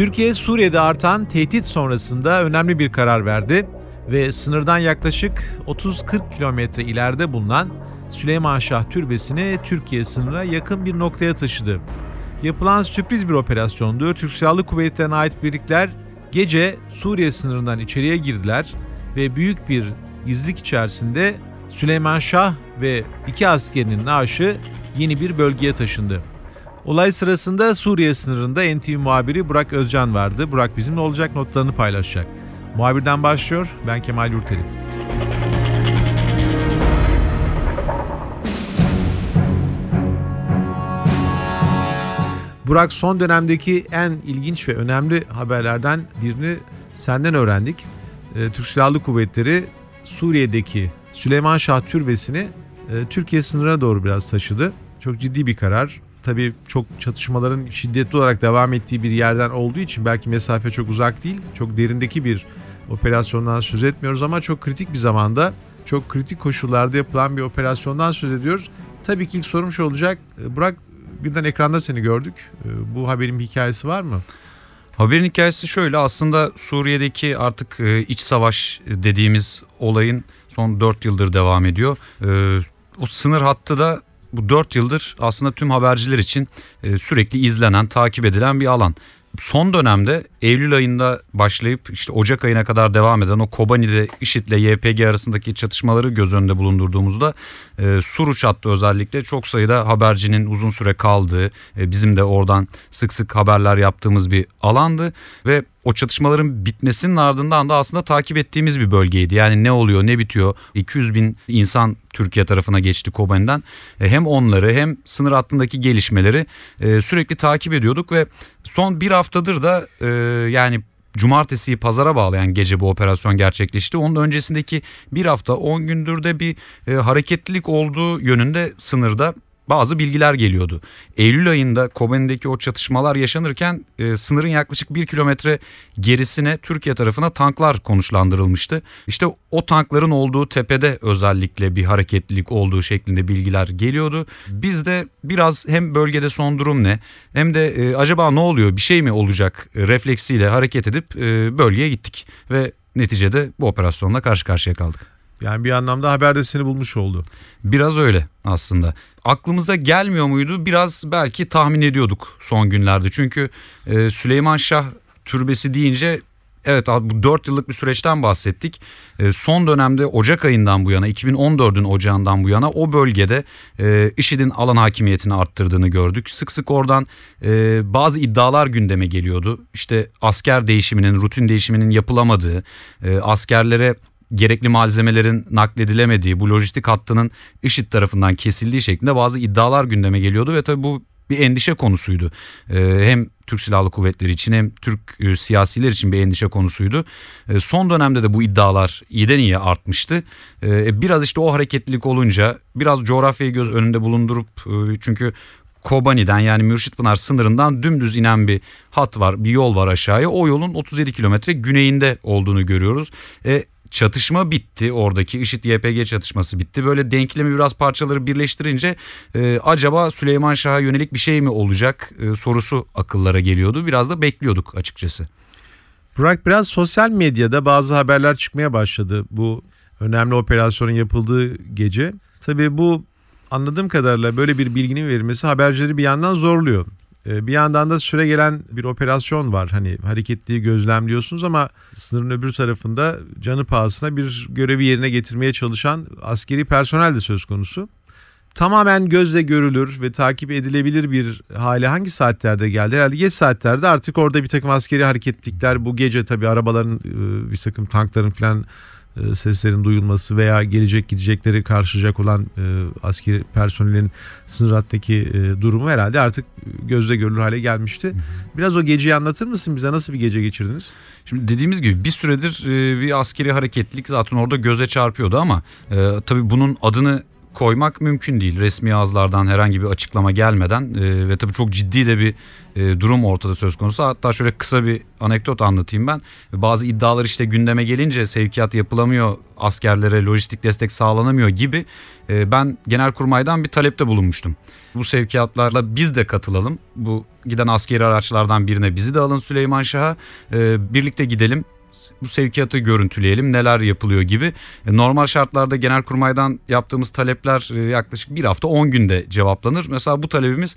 Türkiye Suriye'de artan tehdit sonrasında önemli bir karar verdi ve sınırdan yaklaşık 30-40 kilometre ileride bulunan Süleyman Şah Türbesi'ni Türkiye sınırına yakın bir noktaya taşıdı. Yapılan sürpriz bir operasyondu. Türk Silahlı Kuvvetleri'ne ait birlikler gece Suriye sınırından içeriye girdiler ve büyük bir gizlilik içerisinde Süleyman Şah ve iki askerinin naaşı yeni bir bölgeye taşındı. Olay sırasında Suriye sınırında NTV muhabiri Burak Özcan vardı. Burak bizimle olacak notlarını paylaşacak. Muhabirden başlıyor. Ben Kemal Yurteri. Burak son dönemdeki en ilginç ve önemli haberlerden birini senden öğrendik. Ee, Türk Silahlı Kuvvetleri Suriye'deki Süleyman Şah Türbesi'ni e, Türkiye sınırına doğru biraz taşıdı. Çok ciddi bir karar. Tabii çok çatışmaların şiddetli olarak devam ettiği bir yerden olduğu için belki mesafe çok uzak değil. Çok derindeki bir operasyondan söz etmiyoruz ama çok kritik bir zamanda, çok kritik koşullarda yapılan bir operasyondan söz ediyoruz. Tabii ki ilk sorum şu olacak. E, Burak birden ekranda seni gördük. E, Bu haberin bir hikayesi var mı? Haberin hikayesi şöyle aslında Suriye'deki artık e, iç savaş dediğimiz olayın son 4 yıldır devam ediyor. E, O sınır hattı da bu 4 yıldır aslında tüm haberciler için e, sürekli izlenen, takip edilen bir alan. Son dönemde Eylül ayında başlayıp işte Ocak ayına kadar devam eden o Kobani'de IŞİD ile YPG arasındaki çatışmaları göz önünde bulundurduğumuzda e, Suruç hattı özellikle çok sayıda habercinin uzun süre kaldığı e, bizim de oradan sık sık haberler yaptığımız bir alandı ve o çatışmaların bitmesinin ardından da aslında takip ettiğimiz bir bölgeydi. Yani ne oluyor ne bitiyor 200 bin insan Türkiye tarafına geçti Kobani'den. E, hem onları hem sınır hattındaki gelişmeleri e, sürekli takip ediyorduk ve son bir haftadır da e, yani cumartesiyi pazara bağlayan gece bu operasyon gerçekleşti. Onun öncesindeki bir hafta 10 gündür de bir hareketlilik olduğu yönünde sınırda bazı bilgiler geliyordu. Eylül ayında Kobani'deki o çatışmalar yaşanırken e, sınırın yaklaşık bir kilometre gerisine Türkiye tarafına tanklar konuşlandırılmıştı. İşte o tankların olduğu tepede özellikle bir hareketlilik olduğu şeklinde bilgiler geliyordu. Biz de biraz hem bölgede son durum ne hem de e, acaba ne oluyor bir şey mi olacak e, refleksiyle hareket edip e, bölgeye gittik ve neticede bu operasyonla karşı karşıya kaldık. Yani bir anlamda haber de seni bulmuş oldu. Biraz öyle aslında. Aklımıza gelmiyor muydu? Biraz belki tahmin ediyorduk son günlerde. Çünkü e, Süleyman Şah türbesi deyince evet bu 4 yıllık bir süreçten bahsettik. E, son dönemde Ocak ayından bu yana 2014'ün ocağından bu yana o bölgede e, IŞİD'in alan hakimiyetini arttırdığını gördük. Sık sık oradan e, bazı iddialar gündeme geliyordu. İşte asker değişiminin, rutin değişiminin yapılamadığı, askerlere gerekli malzemelerin nakledilemediği, bu lojistik hattının IŞİD tarafından kesildiği şeklinde bazı iddialar gündeme geliyordu ve tabii bu bir endişe konusuydu. Ee, hem Türk Silahlı Kuvvetleri için hem Türk e, siyasiler için bir endişe konusuydu. Ee, son dönemde de bu iddialar iyiden iyiye artmıştı. Ee, biraz işte o hareketlilik olunca biraz coğrafyayı göz önünde bulundurup e, çünkü Kobani'den yani Mürşitpınar sınırından dümdüz inen bir hat var, bir yol var aşağıya. O yolun 37 kilometre güneyinde olduğunu görüyoruz. E, çatışma bitti oradaki IŞİD YPG çatışması bitti. Böyle denklemi biraz parçaları birleştirince e, acaba Süleyman Şah'a yönelik bir şey mi olacak e, sorusu akıllara geliyordu. Biraz da bekliyorduk açıkçası. Burak biraz sosyal medyada bazı haberler çıkmaya başladı bu önemli operasyonun yapıldığı gece. Tabii bu anladığım kadarıyla böyle bir bilginin verilmesi habercileri bir yandan zorluyor. Ee, Bir yandan da süre gelen bir operasyon var. Hani hareketliği gözlemliyorsunuz ama sınırın öbür tarafında canı pahasına bir görevi yerine getirmeye çalışan askeri personel de söz konusu. Tamamen gözle görülür ve takip edilebilir bir hale hangi saatlerde geldi? Herhalde geç saatlerde artık orada bir takım askeri hareketlikler bu gece tabii arabaların e, bir takım tankların falan seslerin duyulması veya gelecek gidecekleri karşılayacak olan e, askeri personelin sınır hattaki e, durumu herhalde artık gözle görülür hale gelmişti. Biraz o geceyi anlatır mısın bize? Nasıl bir gece geçirdiniz? Şimdi dediğimiz gibi bir süredir e, bir askeri hareketlilik zaten orada göze çarpıyordu ama e, tabii bunun adını koymak mümkün değil. Resmi ağızlardan herhangi bir açıklama gelmeden e, ve tabii çok ciddi de bir e, durum ortada söz konusu. Hatta şöyle kısa bir anekdot anlatayım ben. Bazı iddialar işte gündeme gelince sevkiyat yapılamıyor, askerlere lojistik destek sağlanamıyor gibi e, ben Genelkurmay'dan bir talepte bulunmuştum. Bu sevkiyatlarla biz de katılalım. Bu giden askeri araçlardan birine bizi de alın Süleyman Şah'a. E, birlikte gidelim bu sevkiyatı görüntüleyelim neler yapılıyor gibi. E, Normal şartlarda Genelkurmay'dan yaptığımız talepler e, yaklaşık bir hafta 10 günde cevaplanır. Mesela bu talebimiz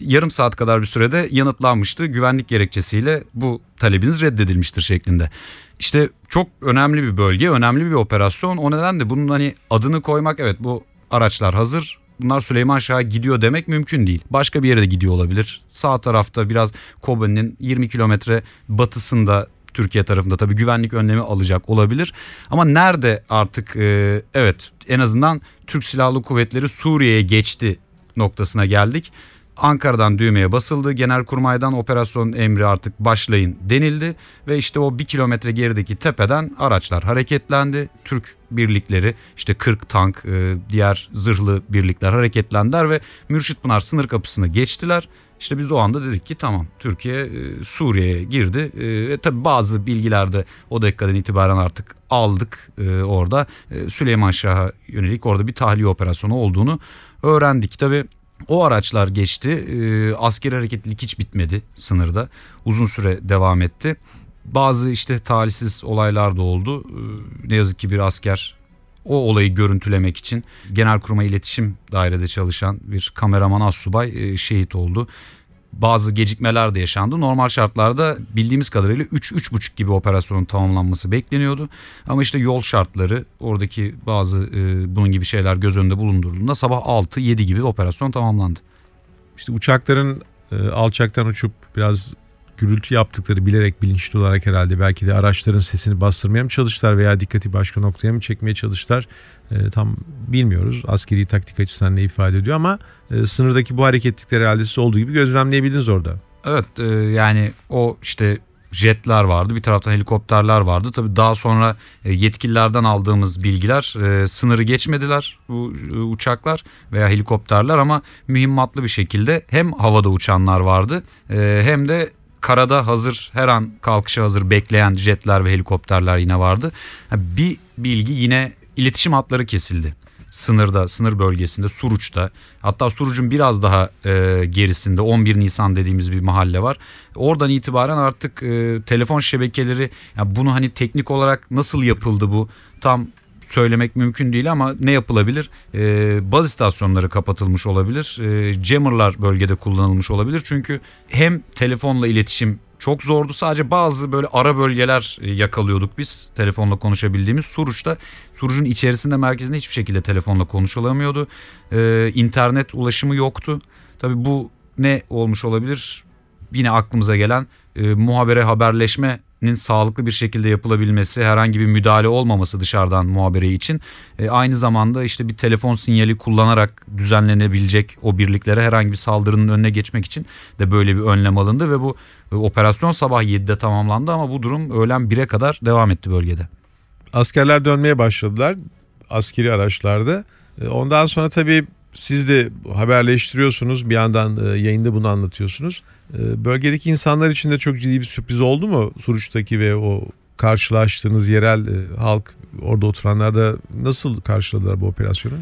yarım saat kadar bir sürede yanıtlanmıştı. Güvenlik gerekçesiyle bu talebiniz reddedilmiştir şeklinde. İşte çok önemli bir bölge, önemli bir operasyon. O nedenle bunun hani adını koymak evet bu araçlar hazır. Bunlar Süleyman Şah'a gidiyor demek mümkün değil. Başka bir yere de gidiyor olabilir. Sağ tarafta biraz Kobe'nin 20 kilometre batısında Türkiye tarafında tabii güvenlik önlemi alacak olabilir. Ama nerede artık e, evet en azından Türk Silahlı Kuvvetleri Suriye'ye geçti noktasına geldik. Ankara'dan düğmeye basıldı. Genelkurmay'dan operasyon emri artık başlayın denildi. Ve işte o bir kilometre gerideki tepeden araçlar hareketlendi. Türk birlikleri işte 40 tank e, diğer zırhlı birlikler hareketlendiler ve Mürşitpınar sınır kapısını geçtiler. İşte biz o anda dedik ki tamam Türkiye e, Suriye'ye girdi. E, ve tabii bazı bilgilerde o dakikadan itibaren artık aldık e, orada. E, Süleyman Şah'a yönelik orada bir tahliye operasyonu olduğunu öğrendik. Tabii o araçlar geçti. E, askeri hareketlilik hiç bitmedi sınırda. Uzun süre devam etti. Bazı işte talihsiz olaylar da oldu. E, ne yazık ki bir asker o olayı görüntülemek için Genelkurmay İletişim Dairede çalışan bir kameraman assubay e, şehit oldu. Bazı gecikmeler de yaşandı. Normal şartlarda bildiğimiz kadarıyla 3-3,5 gibi operasyonun tamamlanması bekleniyordu. Ama işte yol şartları oradaki bazı e, bunun gibi şeyler göz önünde bulundurulduğunda sabah 6-7 gibi operasyon tamamlandı. İşte uçakların e, alçaktan uçup biraz gürültü yaptıkları bilerek bilinçli olarak herhalde belki de araçların sesini bastırmaya mı çalıştılar veya dikkati başka noktaya mı çekmeye çalıştılar e, tam bilmiyoruz. Askeri taktik açısından ne ifade ediyor ama e, sınırdaki bu hareketlikler herhalde siz olduğu gibi gözlemleyebildiniz orada. Evet e, yani o işte jetler vardı bir taraftan helikopterler vardı. Tabii daha sonra e, yetkililerden aldığımız bilgiler e, sınırı geçmediler bu e, uçaklar veya helikopterler ama mühimmatlı bir şekilde hem havada uçanlar vardı e, hem de karada hazır her an kalkışa hazır bekleyen jetler ve helikopterler yine vardı. Bir bilgi yine iletişim hatları kesildi. Sınırda, sınır bölgesinde, Suruç'ta. Hatta Suruç'un biraz daha e, gerisinde 11 Nisan dediğimiz bir mahalle var. Oradan itibaren artık e, telefon şebekeleri, yani bunu hani teknik olarak nasıl yapıldı bu tam söylemek mümkün değil ama ne yapılabilir? Ee, baz istasyonları kapatılmış olabilir. Ee, jammerlar bölgede kullanılmış olabilir. Çünkü hem telefonla iletişim çok zordu. Sadece bazı böyle ara bölgeler e, yakalıyorduk biz telefonla konuşabildiğimiz. Suruç'ta Suruç'un içerisinde merkezinde hiçbir şekilde telefonla konuşulamıyordu. Ee, internet ulaşımı yoktu. Tabii bu ne olmuş olabilir? Yine aklımıza gelen e, muhabere haberleşmenin sağlıklı bir şekilde yapılabilmesi, herhangi bir müdahale olmaması dışarıdan muhabere için. E, aynı zamanda işte bir telefon sinyali kullanarak düzenlenebilecek o birliklere herhangi bir saldırının önüne geçmek için de böyle bir önlem alındı ve bu e, operasyon sabah 7'de tamamlandı ama bu durum öğlen 1'e kadar devam etti bölgede. Askerler dönmeye başladılar askeri araçlarda. E, Ondan sonra tabii siz de haberleştiriyorsunuz bir yandan e, yayında bunu anlatıyorsunuz. E, Bölgedeki insanlar için de çok ciddi bir sürpriz oldu mu Suruç'taki ve o karşılaştığınız yerel e, halk orada oturanlar da nasıl karşıladılar bu operasyonu?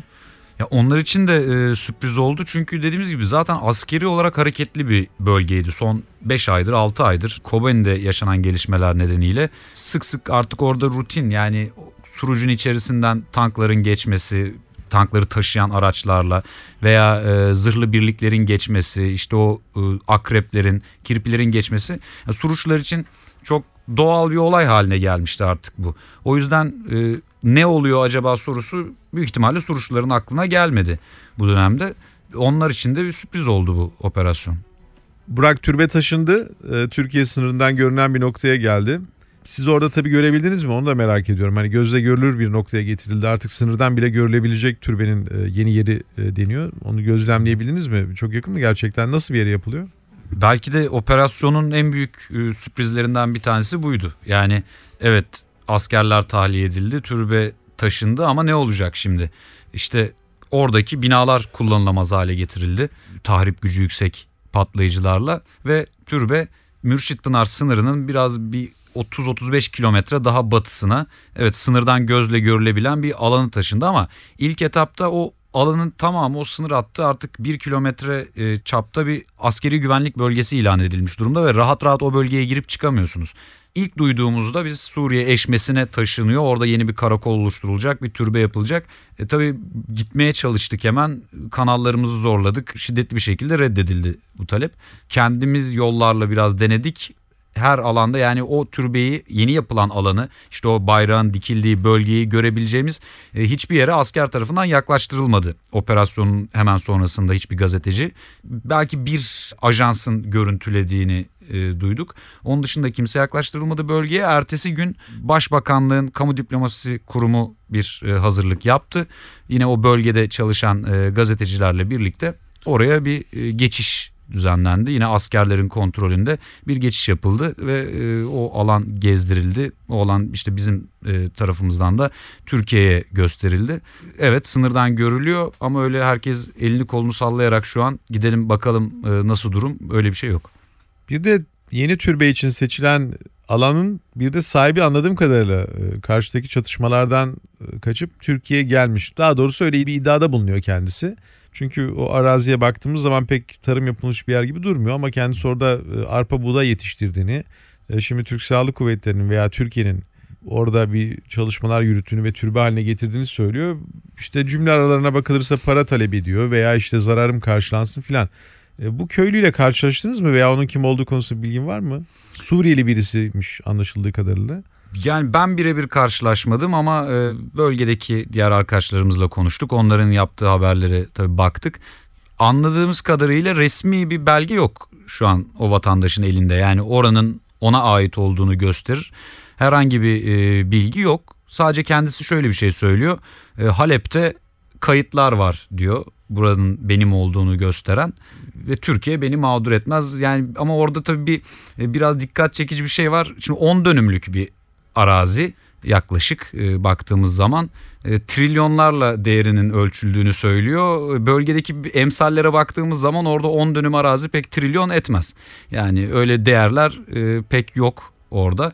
Ya onlar için de e, sürpriz oldu çünkü dediğimiz gibi zaten askeri olarak hareketli bir bölgeydi. Son 5 aydır 6 aydır Kobani'de yaşanan gelişmeler nedeniyle sık sık artık orada rutin yani surucun içerisinden tankların geçmesi, tankları taşıyan araçlarla veya e, zırhlı birliklerin geçmesi, işte o e, akreplerin, kirpilerin geçmesi ya, suruçlar için çok doğal bir olay haline gelmişti artık bu. O yüzden e, ne oluyor acaba sorusu büyük ihtimalle suruçların aklına gelmedi bu dönemde. Onlar için de bir sürpriz oldu bu operasyon. Burak Türbe taşındı. E, Türkiye sınırından görünen bir noktaya geldi. Siz orada tabii görebildiniz mi? Onu da merak ediyorum. Hani gözle görülür bir noktaya getirildi. Artık sınırdan bile görülebilecek türbenin e, yeni yeri e, deniyor. Onu gözlemleyebildiniz mi? Çok yakın mı gerçekten? Nasıl bir yere yapılıyor? Belki de operasyonun en büyük e, sürprizlerinden bir tanesi buydu. Yani evet askerler tahliye edildi, türbe taşındı ama ne olacak şimdi? İşte oradaki binalar kullanılamaz hale getirildi. Tahrip gücü yüksek patlayıcılarla ve türbe Mürşit Pınar sınırının biraz bir 30-35 kilometre daha batısına evet sınırdan gözle görülebilen bir alanı taşındı ama ilk etapta o alanın tamamı o sınır hattı artık bir kilometre e, çapta bir askeri güvenlik bölgesi ilan edilmiş durumda ve rahat rahat o bölgeye girip çıkamıyorsunuz. İlk duyduğumuzda biz Suriye eşmesine taşınıyor. Orada yeni bir karakol oluşturulacak, bir türbe yapılacak. E, tabii gitmeye çalıştık hemen. Kanallarımızı zorladık. Şiddetli bir şekilde reddedildi bu talep. Kendimiz yollarla biraz denedik her alanda yani o türbeyi yeni yapılan alanı işte o bayrağın dikildiği bölgeyi görebileceğimiz e, hiçbir yere asker tarafından yaklaştırılmadı. Operasyonun hemen sonrasında hiçbir gazeteci belki bir ajansın görüntülediğini e, duyduk. Onun dışında kimse yaklaştırılmadı bölgeye. Ertesi gün Başbakanlığın Kamu Diplomasisi Kurumu bir e, hazırlık yaptı. Yine o bölgede çalışan gazetecilerle birlikte oraya bir geçiş düzenlendi. Yine askerlerin kontrolünde bir geçiş yapıldı ve e, o alan gezdirildi. O alan işte bizim e, tarafımızdan da Türkiye'ye gösterildi. Evet sınırdan görülüyor ama öyle herkes elini kolunu sallayarak şu an gidelim bakalım e, nasıl durum öyle bir şey yok. Bir de yeni türbe için seçilen alanın bir de sahibi anladığım kadarıyla e, karşıdaki çatışmalardan e, kaçıp Türkiye'ye gelmiş. Daha doğrusu öyle bir iddiada bulunuyor kendisi. Çünkü o araziye baktığımız zaman pek tarım yapılmış bir yer gibi durmuyor ama kendisi orada e, arpa buğday yetiştirdiğini, e, şimdi Türk Silahlı Kuvvetleri'nin veya Türkiye'nin orada bir çalışmalar yürüttüğünü ve türbe haline getirdiğini söylüyor. İşte cümle aralarına bakılırsa para talep ediyor veya işte zararım karşılansın filan. E, Bu köylüyle karşılaştınız mı veya onun kim olduğu konusunda bilgin var mı? Suriyeli birisiymiş anlaşıldığı kadarıyla. Yani ben birebir karşılaşmadım ama e, bölgedeki diğer arkadaşlarımızla konuştuk. Onların yaptığı haberlere tabii baktık. Anladığımız kadarıyla resmi bir belge yok şu an o vatandaşın elinde. Yani oranın ona ait olduğunu gösterir. Herhangi bir e, bilgi yok. Sadece kendisi şöyle bir şey söylüyor. E, Halep'te kayıtlar var diyor. Buranın benim olduğunu gösteren ve Türkiye beni mağdur etmez. Yani ama orada tabii bir e, biraz dikkat çekici bir şey var. Şimdi 10 dönümlük bir arazi yaklaşık e, baktığımız zaman e, trilyonlarla değerinin ölçüldüğünü söylüyor. E, Bölgedeki emsallere baktığımız zaman orada 10 dönüm arazi pek trilyon etmez. Yani öyle değerler e, pek yok orada.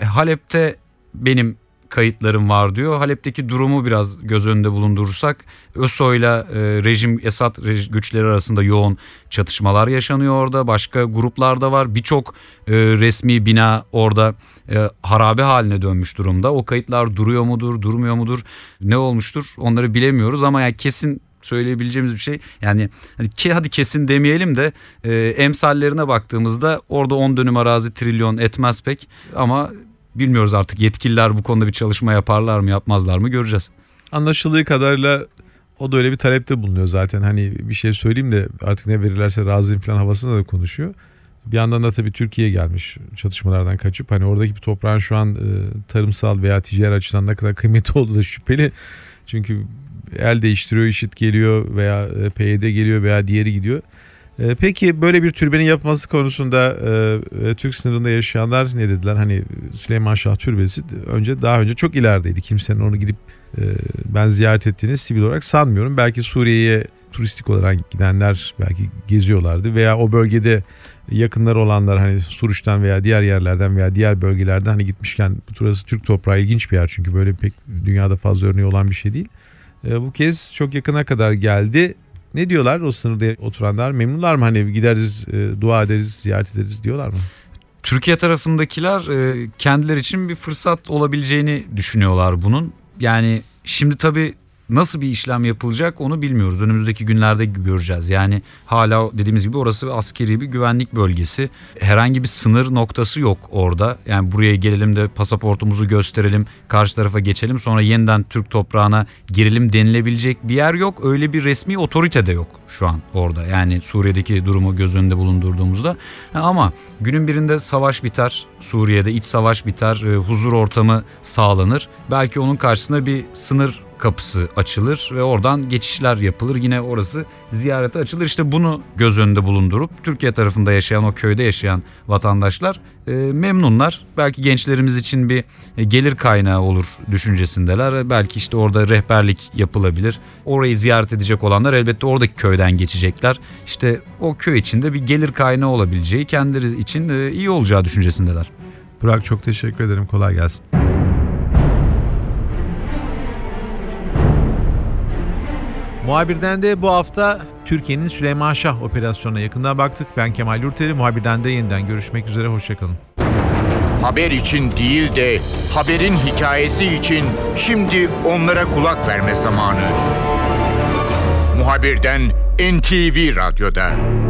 E, Halep'te benim kayıtlarım var diyor. Halep'teki durumu biraz göz önünde bulundurursak ÖSO'yla e, rejim Esad rej- güçleri arasında yoğun çatışmalar yaşanıyor orada. Başka gruplar da var. Birçok e, resmi bina orada e, harabe haline dönmüş durumda. O kayıtlar duruyor mudur, durmuyor mudur, ne olmuştur onları bilemiyoruz ama yani kesin söyleyebileceğimiz bir şey yani hani ki hadi kesin demeyelim de e, emsallerine baktığımızda orada 10 dönüm arazi trilyon etmez pek ama bilmiyoruz artık yetkililer bu konuda bir çalışma yaparlar mı yapmazlar mı göreceğiz. Anlaşıldığı kadarıyla o da öyle bir talepte bulunuyor zaten. Hani bir şey söyleyeyim de artık ne verirlerse razıyım falan havasında da konuşuyor. Bir yandan da tabii Türkiye'ye gelmiş çatışmalardan kaçıp hani oradaki bir toprağın şu an e, tarımsal veya ticari açıdan ne kadar kıymetli olduğu da şüpheli. Çünkü el değiştiriyor, işit geliyor veya e, PYD geliyor veya diğeri gidiyor. E, Peki böyle bir türbenin yapılması konusunda e, e, Türk sınırında yaşayanlar ne dediler? Hani Süleyman Şah Türbesi önce daha önce çok ilerideydi. Kimsenin onu gidip e, ben ziyaret ettiğini sivil olarak sanmıyorum. Belki Suriye'ye turistik olarak gidenler belki geziyorlardı veya o bölgede yakınları olanlar hani Suruç'tan veya diğer yerlerden veya diğer bölgelerden hani gitmişken burası Türk toprağı ilginç bir yer çünkü böyle pek dünyada fazla örneği olan bir şey değil. E, bu kez çok yakına kadar geldi. Ne diyorlar o sınırda oturanlar? Memnunlar mı? Hani gideriz, e, dua ederiz, ziyaret ederiz diyorlar mı? Türkiye tarafındakiler e, kendileri için bir fırsat olabileceğini düşünüyorlar bunun. Yani şimdi tabii nasıl bir işlem yapılacak onu bilmiyoruz. Önümüzdeki günlerde göreceğiz. Yani hala dediğimiz gibi orası askeri bir güvenlik bölgesi. Herhangi bir sınır noktası yok orada. Yani buraya gelelim de pasaportumuzu gösterelim, karşı tarafa geçelim sonra yeniden Türk toprağına girelim denilebilecek bir yer yok. Öyle bir resmi otorite de yok şu an orada. Yani Suriye'deki durumu göz önünde bulundurduğumuzda. Ha, Ama günün birinde savaş biter. Suriye'de iç savaş biter. e, huzur ortamı sağlanır. Belki onun karşısında bir sınır kapısı açılır ve oradan geçişler yapılır. Yine orası ziyarete açılır. İşte bunu göz önünde bulundurup Türkiye tarafında yaşayan o köyde yaşayan vatandaşlar e, memnunlar. Belki gençlerimiz için bir e, gelir kaynağı olur düşüncesindeler. Belki işte orada rehberlik yapılabilir. Orayı ziyaret edecek olanlar elbette oradaki köyden geçecekler. İşte o köy içinde bir gelir kaynağı olabileceği kendileri için e, iyi olacağı düşüncesindeler. Burak çok teşekkür ederim. Kolay gelsin. Muhabirden de bu hafta Türkiye'nin Süleyman Şah operasyonuna yakından baktık. Ben Kemal Yurteri. Muhabirden de yeniden görüşmek üzere. Hoşçakalın. Haber için değil de haberin hikayesi için şimdi onlara kulak verme zamanı. Muhabirden NTV Radyo'da.